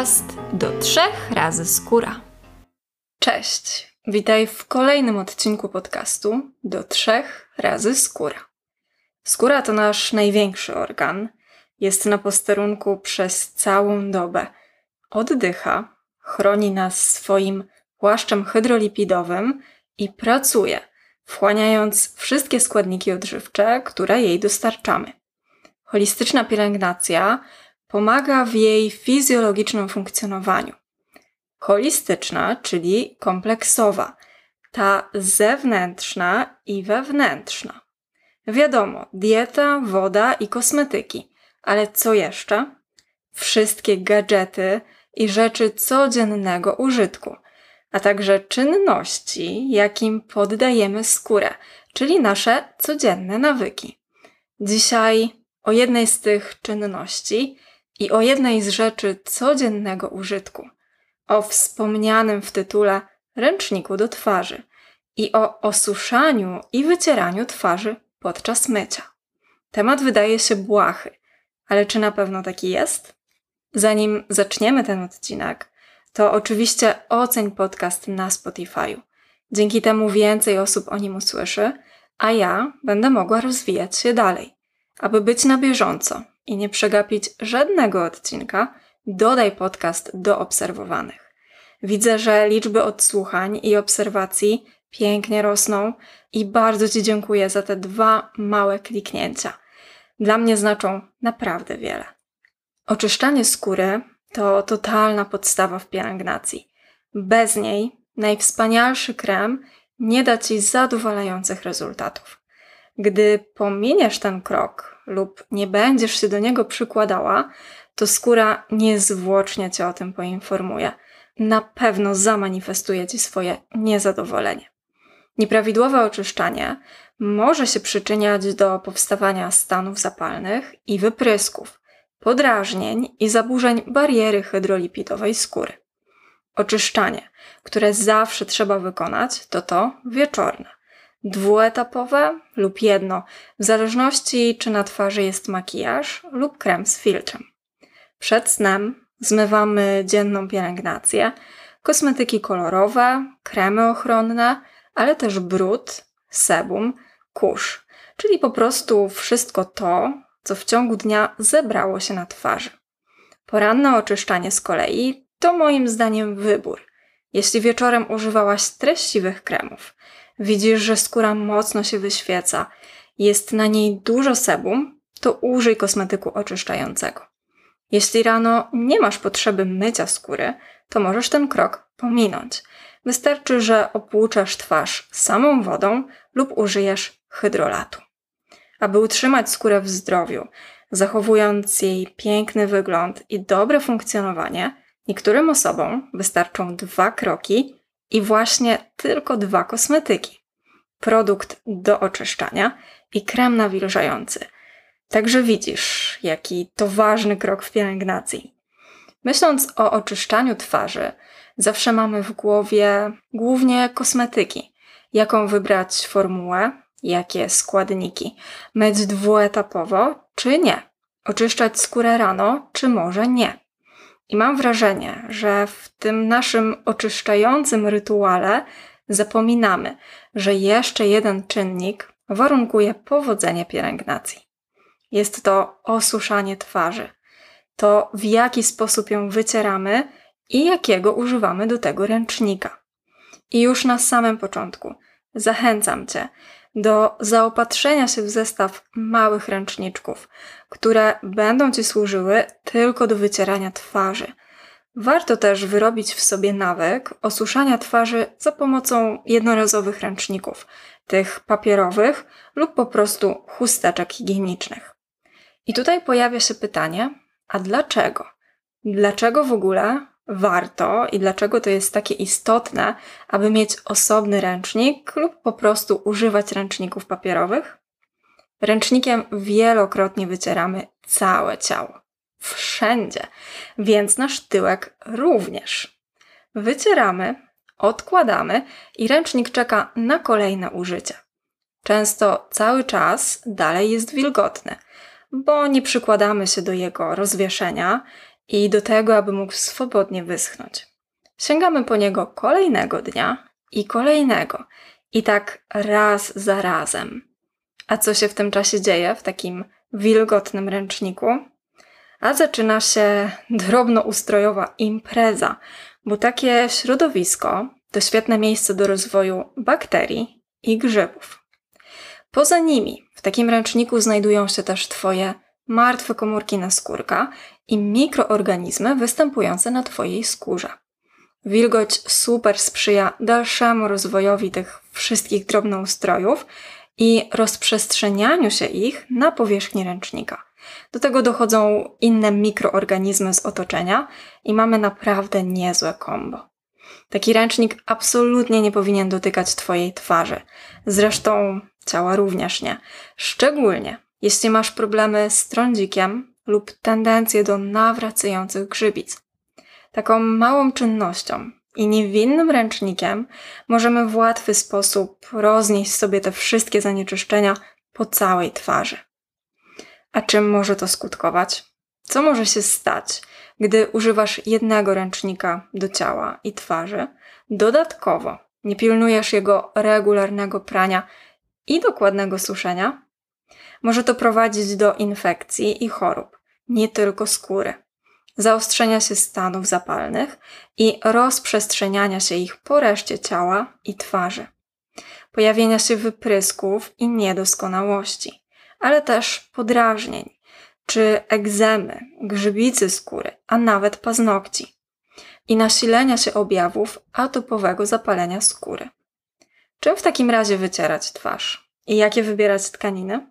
podcast do trzech razy skóra. Cześć, witaj w kolejnym odcinku podcastu do trzech razy skóra. Skóra to nasz największy organ. Jest na posterunku przez całą dobę. Oddycha, chroni nas swoim płaszczem hydrolipidowym i pracuje, wchłaniając wszystkie składniki odżywcze, które jej dostarczamy. Holistyczna pielęgnacja pomaga w jej fizjologicznym funkcjonowaniu. Holistyczna, czyli kompleksowa, ta zewnętrzna i wewnętrzna. Wiadomo, dieta, woda i kosmetyki, ale co jeszcze? Wszystkie gadżety i rzeczy codziennego użytku, a także czynności, jakim poddajemy skórę, czyli nasze codzienne nawyki. Dzisiaj o jednej z tych czynności i o jednej z rzeczy codziennego użytku, o wspomnianym w tytule ręczniku do twarzy i o osuszaniu i wycieraniu twarzy podczas mycia. Temat wydaje się błahy, ale czy na pewno taki jest? Zanim zaczniemy ten odcinek, to oczywiście oceń podcast na Spotify'u. Dzięki temu więcej osób o nim usłyszy, a ja będę mogła rozwijać się dalej. Aby być na bieżąco i nie przegapić żadnego odcinka, dodaj podcast do obserwowanych. Widzę, że liczby odsłuchań i obserwacji pięknie rosną i bardzo Ci dziękuję za te dwa małe kliknięcia. Dla mnie znaczą naprawdę wiele. Oczyszczanie skóry to totalna podstawa w pielęgnacji. Bez niej najwspanialszy krem nie da Ci zadowalających rezultatów. Gdy pominiesz ten krok lub nie będziesz się do niego przykładała, to skóra niezwłocznie cię o tym poinformuje. Na pewno zamanifestuje ci swoje niezadowolenie. Nieprawidłowe oczyszczanie może się przyczyniać do powstawania stanów zapalnych i wyprysków, podrażnień i zaburzeń bariery hydrolipidowej skóry. Oczyszczanie, które zawsze trzeba wykonać, to to wieczorne dwuetapowe lub jedno, w zależności czy na twarzy jest makijaż lub krem z filtrem. Przed snem zmywamy dzienną pielęgnację, kosmetyki kolorowe, kremy ochronne, ale też brud, sebum, kurz, czyli po prostu wszystko to, co w ciągu dnia zebrało się na twarzy. Poranne oczyszczanie z kolei to moim zdaniem wybór. Jeśli wieczorem używałaś treściwych kremów, widzisz, że skóra mocno się wyświeca, jest na niej dużo sebum, to użyj kosmetyku oczyszczającego. Jeśli rano nie masz potrzeby mycia skóry, to możesz ten krok pominąć. Wystarczy, że opłuczasz twarz samą wodą lub użyjesz hydrolatu. Aby utrzymać skórę w zdrowiu, zachowując jej piękny wygląd i dobre funkcjonowanie, niektórym osobom wystarczą dwa kroki i właśnie tylko dwa kosmetyki. Produkt do oczyszczania i krem nawilżający. Także widzisz, jaki to ważny krok w pielęgnacji. Myśląc o oczyszczaniu twarzy, zawsze mamy w głowie głównie kosmetyki. Jaką wybrać formułę, jakie składniki, myć dwuetapowo czy nie, oczyszczać skórę rano czy może nie. I mam wrażenie, że w tym naszym oczyszczającym rytuale zapominamy, że jeszcze jeden czynnik warunkuje powodzenie pielęgnacji. Jest to osuszanie twarzy. To w jaki sposób ją wycieramy i jakiego używamy do tego ręcznika. I już na samym początku zachęcam Cię do zaopatrzenia się w zestaw małych ręczniczków, które będą Ci służyły tylko do wycierania twarzy. Warto też wyrobić w sobie nawyk osuszania twarzy za pomocą jednorazowych ręczników, tych papierowych lub po prostu chusteczek higienicznych. I tutaj pojawia się pytanie, a dlaczego? Dlaczego w ogóle warto i dlaczego to jest takie istotne, aby mieć osobny ręcznik lub po prostu używać ręczników papierowych? Ręcznikiem wielokrotnie wycieramy całe ciało. Wszędzie, więc nasz tyłek również. Wycieramy, odkładamy i ręcznik czeka na kolejne użycie. Często cały czas dalej jest wilgotny, bo nie przykładamy się do jego rozwieszenia i do tego, aby mógł swobodnie wyschnąć. Sięgamy po niego kolejnego dnia i kolejnego, i tak raz za razem. A co się w tym czasie dzieje w takim wilgotnym ręczniku? A zaczyna się drobnoustrojowa impreza, bo takie środowisko to świetne miejsce do rozwoju bakterii i grzybów. Poza nimi w takim ręczniku znajdują się też Twoje martwe komórki naskórka i mikroorganizmy występujące na Twojej skórze. Wilgoć super sprzyja dalszemu rozwojowi tych wszystkich drobnoustrojów i rozprzestrzenianiu się ich na powierzchni ręcznika. Do tego dochodzą inne mikroorganizmy z otoczenia i mamy naprawdę niezłe kombo. Taki ręcznik absolutnie nie powinien dotykać Twojej twarzy. Zresztą ciała również nie. Szczególnie jeśli masz problemy z trądzikiem lub tendencję do nawracających grzybic. Taką małą czynnością i niewinnym ręcznikiem możemy w łatwy sposób roznieść sobie te wszystkie zanieczyszczenia po całej twarzy. A czym może to skutkować? Co może się stać, gdy używasz jednego ręcznika do ciała i twarzy? Dodatkowo nie pilnujesz jego regularnego prania i dokładnego suszenia? Może to prowadzić do infekcji i chorób, nie tylko skóry, zaostrzenia się stanów zapalnych i rozprzestrzeniania się ich po reszcie ciała i twarzy, pojawienia się wyprysków i niedoskonałości, ale też podrażnień, czy egzemy, grzybicy skóry, a nawet paznokci i nasilenia się objawów atopowego zapalenia skóry. Czym w takim razie wycierać twarz? I jakie wybierać tkaniny?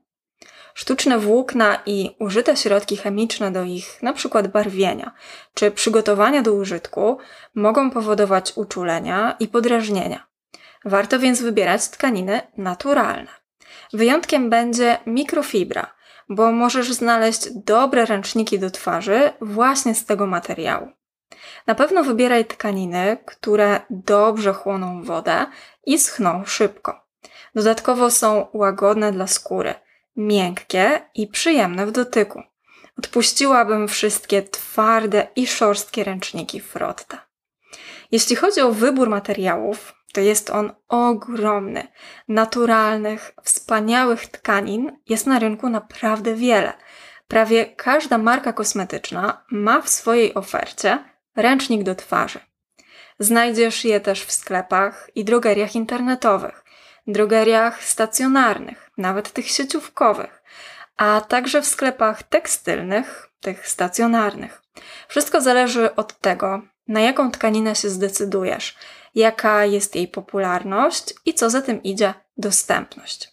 Sztuczne włókna i użyte środki chemiczne do ich np. barwienia czy przygotowania do użytku mogą powodować uczulenia i podrażnienia. Warto więc wybierać tkaniny naturalne. Wyjątkiem będzie mikrofibra, bo możesz znaleźć dobre ręczniki do twarzy właśnie z tego materiału. Na pewno wybieraj tkaniny, które dobrze chłoną wodę i schną szybko. Dodatkowo są łagodne dla skóry, miękkie i przyjemne w dotyku. Odpuściłabym wszystkie twarde i szorstkie ręczniki Frotta. Jeśli chodzi o wybór materiałów, to jest on ogromny. Naturalnych, wspaniałych tkanin jest na rynku naprawdę wiele. Prawie każda marka kosmetyczna ma w swojej ofercie ręcznik do twarzy. Znajdziesz je też w sklepach i drogeriach internetowych, drogeriach stacjonarnych, nawet tych sieciówkowych, a także w sklepach tekstylnych, tych stacjonarnych. Wszystko zależy od tego, na jaką tkaninę się zdecydujesz, jaka jest jej popularność i co za tym idzie dostępność.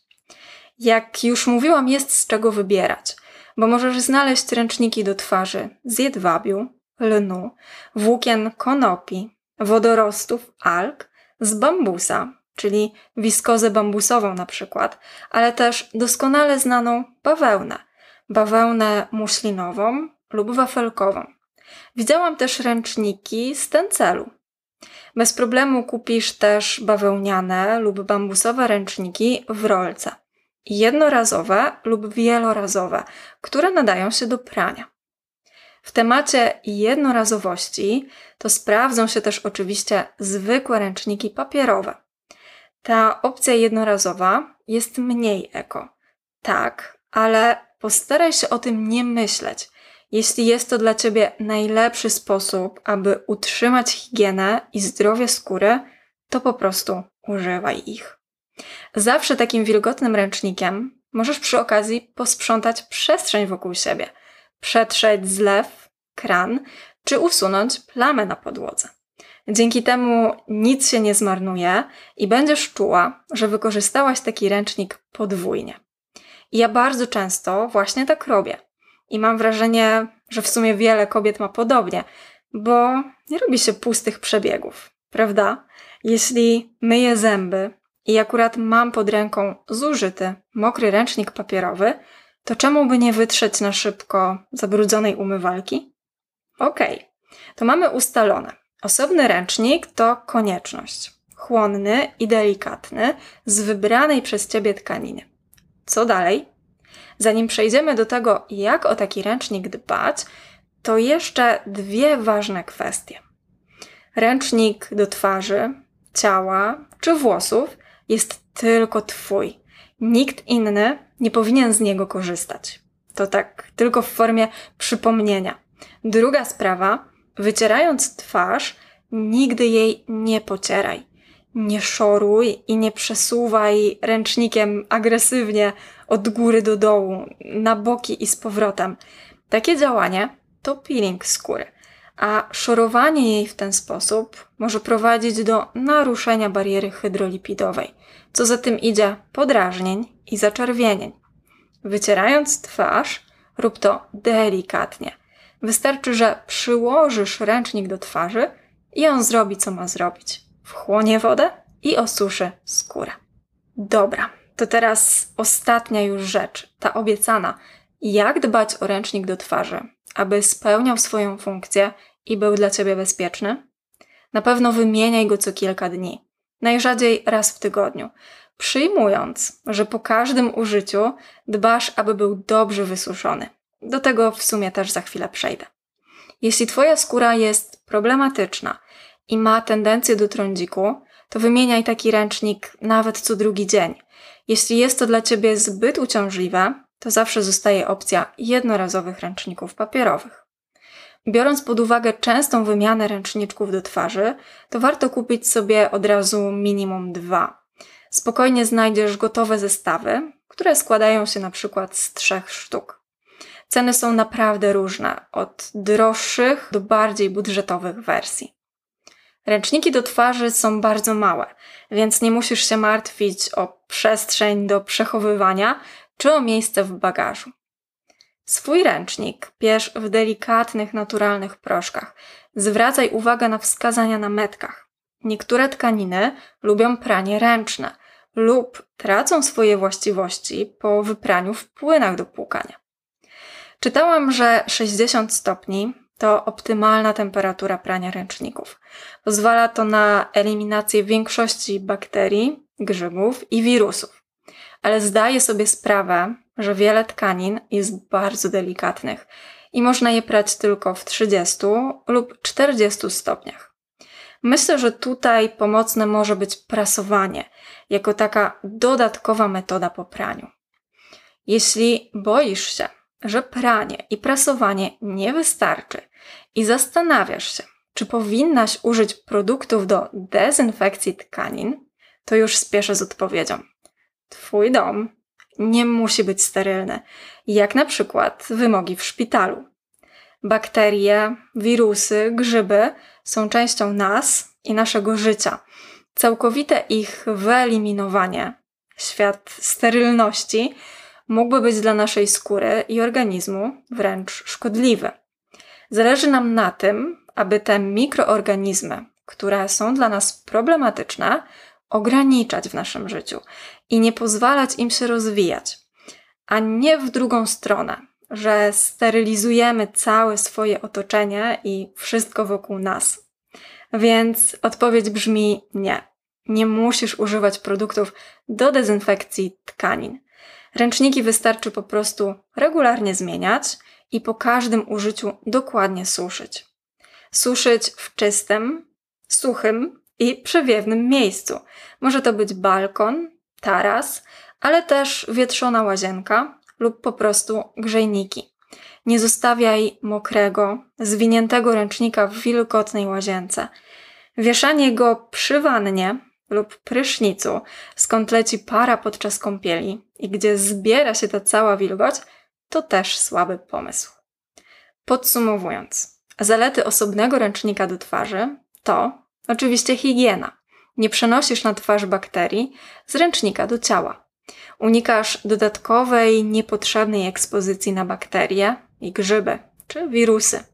Jak już mówiłam, jest z czego wybierać, bo możesz znaleźć ręczniki do twarzy z jedwabiu, lnu, włókien konopi, wodorostów, alg, z bambusa, czyli wiskozę bambusową na przykład, ale też doskonale znaną bawełnę, bawełnę muślinową lub wafelkową. Widziałam też ręczniki z tencelu. Bez problemu kupisz też bawełniane lub bambusowe ręczniki w rolce. Jednorazowe lub wielorazowe, które nadają się do prania. W temacie jednorazowości to sprawdzą się też oczywiście zwykłe ręczniki papierowe. Ta opcja jednorazowa jest mniej eko. Tak, ale postaraj się o tym nie myśleć. Jeśli jest to dla Ciebie najlepszy sposób, aby utrzymać higienę i zdrowie skóry, to po prostu używaj ich. Zawsze takim wilgotnym ręcznikiem możesz przy okazji posprzątać przestrzeń wokół siebie, przetrzeć zlew, kran czy usunąć plamę na podłodze. Dzięki temu nic się nie zmarnuje i będziesz czuła, że wykorzystałaś taki ręcznik podwójnie. I ja bardzo często właśnie tak robię. I mam wrażenie, że w sumie wiele kobiet ma podobnie, bo nie robi się pustych przebiegów, prawda? Jeśli myję zęby i akurat mam pod ręką zużyty, mokry ręcznik papierowy, to czemu by nie wytrzeć na szybko zabrudzonej umywalki? Okej, okay. to mamy ustalone. Osobny ręcznik to konieczność. Chłonny i delikatny, z wybranej przez ciebie tkaniny. Co dalej? Zanim przejdziemy do tego, jak o taki ręcznik dbać, to jeszcze dwie ważne kwestie. Ręcznik do twarzy, ciała czy włosów jest tylko Twój. Nikt inny nie powinien z niego korzystać. To tak tylko w formie przypomnienia. Druga sprawa, wycierając twarz, nigdy jej nie pocieraj. Nie szoruj i nie przesuwaj ręcznikiem agresywnie od góry do dołu, na boki i z powrotem. Takie działanie to peeling skóry, a szorowanie jej w ten sposób może prowadzić do naruszenia bariery hydrolipidowej, co za tym idzie podrażnień i zaczerwienień. Wycierając twarz, rób to delikatnie. Wystarczy, że przyłożysz ręcznik do twarzy i on zrobi, co ma zrobić. Wchłonie wodę i osuszy skórę. Dobra, to teraz ostatnia już rzecz, ta obiecana. Jak dbać o ręcznik do twarzy, aby spełniał swoją funkcję i był dla ciebie bezpieczny? Na pewno wymieniaj go co kilka dni, najrzadziej raz w tygodniu, przyjmując, że po każdym użyciu dbasz, aby był dobrze wysuszony. Do tego w sumie też za chwilę przejdę. Jeśli Twoja skóra jest problematyczna i ma tendencję do trądziku, to wymieniaj taki ręcznik nawet co drugi dzień. Jeśli jest to dla Ciebie zbyt uciążliwe, to zawsze zostaje opcja jednorazowych ręczników papierowych. Biorąc pod uwagę częstą wymianę ręczniczków do twarzy, to warto kupić sobie od razu minimum dwa. Spokojnie znajdziesz gotowe zestawy, które składają się na przykład z trzech sztuk. Ceny są naprawdę różne, od droższych do bardziej budżetowych wersji. Ręczniki do twarzy są bardzo małe, więc nie musisz się martwić o przestrzeń do przechowywania czy o miejsce w bagażu. Swój ręcznik pierz w delikatnych, naturalnych proszkach. Zwracaj uwagę na wskazania na metkach. Niektóre tkaniny lubią pranie ręczne lub tracą swoje właściwości po wypraniu w płynach do płukania. Czytałam, że 60 stopni to optymalna temperatura prania ręczników. Pozwala to na eliminację większości bakterii, grzybów i wirusów. Ale zdaję sobie sprawę, że wiele tkanin jest bardzo delikatnych i można je prać tylko w 30 lub 40 stopniach. Myślę, że tutaj pomocne może być prasowanie, jako taka dodatkowa metoda po praniu. Jeśli boisz się, że pranie i prasowanie nie wystarczy i zastanawiasz się, czy powinnaś użyć produktów do dezynfekcji tkanin, to już spieszę z odpowiedzią. Twój dom nie musi być sterylny, jak na przykład wymogi w szpitalu. Bakterie, wirusy, grzyby są częścią nas i naszego życia. Całkowite ich wyeliminowanie, świat sterylności, mógłby być dla naszej skóry i organizmu wręcz szkodliwy. Zależy nam na tym, aby te mikroorganizmy, które są dla nas problematyczne, ograniczać w naszym życiu i nie pozwalać im się rozwijać, a nie w drugą stronę, że sterylizujemy całe swoje otoczenie i wszystko wokół nas. Więc odpowiedź brzmi nie. Nie musisz używać produktów do dezynfekcji tkanin. Ręczniki wystarczy po prostu regularnie zmieniać i po każdym użyciu dokładnie suszyć. Suszyć w czystym, suchym i przewiewnym miejscu. Może to być balkon, taras, ale też wietrzona łazienka lub po prostu grzejniki. Nie zostawiaj mokrego, zwiniętego ręcznika w wilgotnej łazience. Wieszanie go przy wannie lub prysznicu, skąd leci para podczas kąpieli i gdzie zbiera się ta cała wilgoć, to też słaby pomysł. Podsumowując, zalety osobnego ręcznika do twarzy to oczywiście higiena. Nie przenosisz na twarz bakterii z ręcznika do ciała. Unikasz dodatkowej, niepotrzebnej ekspozycji na bakterie i grzyby czy wirusy.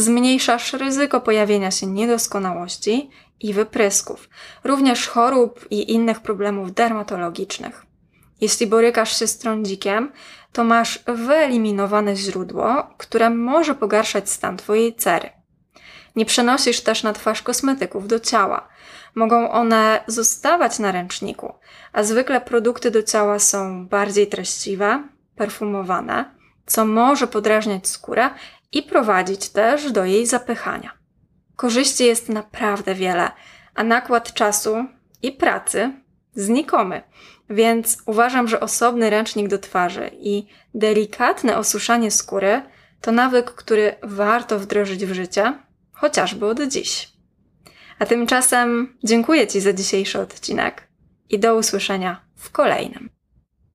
Zmniejszasz ryzyko pojawienia się niedoskonałości i wyprysków, również chorób i innych problemów dermatologicznych. Jeśli borykasz się z trądzikiem, to masz wyeliminowane źródło, które może pogarszać stan Twojej cery. Nie przenosisz też na twarz kosmetyków do ciała. Mogą one zostawać na ręczniku, a zwykle produkty do ciała są bardziej treściwe, perfumowane, co może podrażniać skórę i prowadzić też do jej zapychania. Korzyści jest naprawdę wiele, a nakład czasu i pracy znikomy, więc uważam, że osobny ręcznik do twarzy i delikatne osuszanie skóry to nawyk, który warto wdrożyć w życie, chociażby od dziś. A tymczasem dziękuję Ci za dzisiejszy odcinek i do usłyszenia w kolejnym.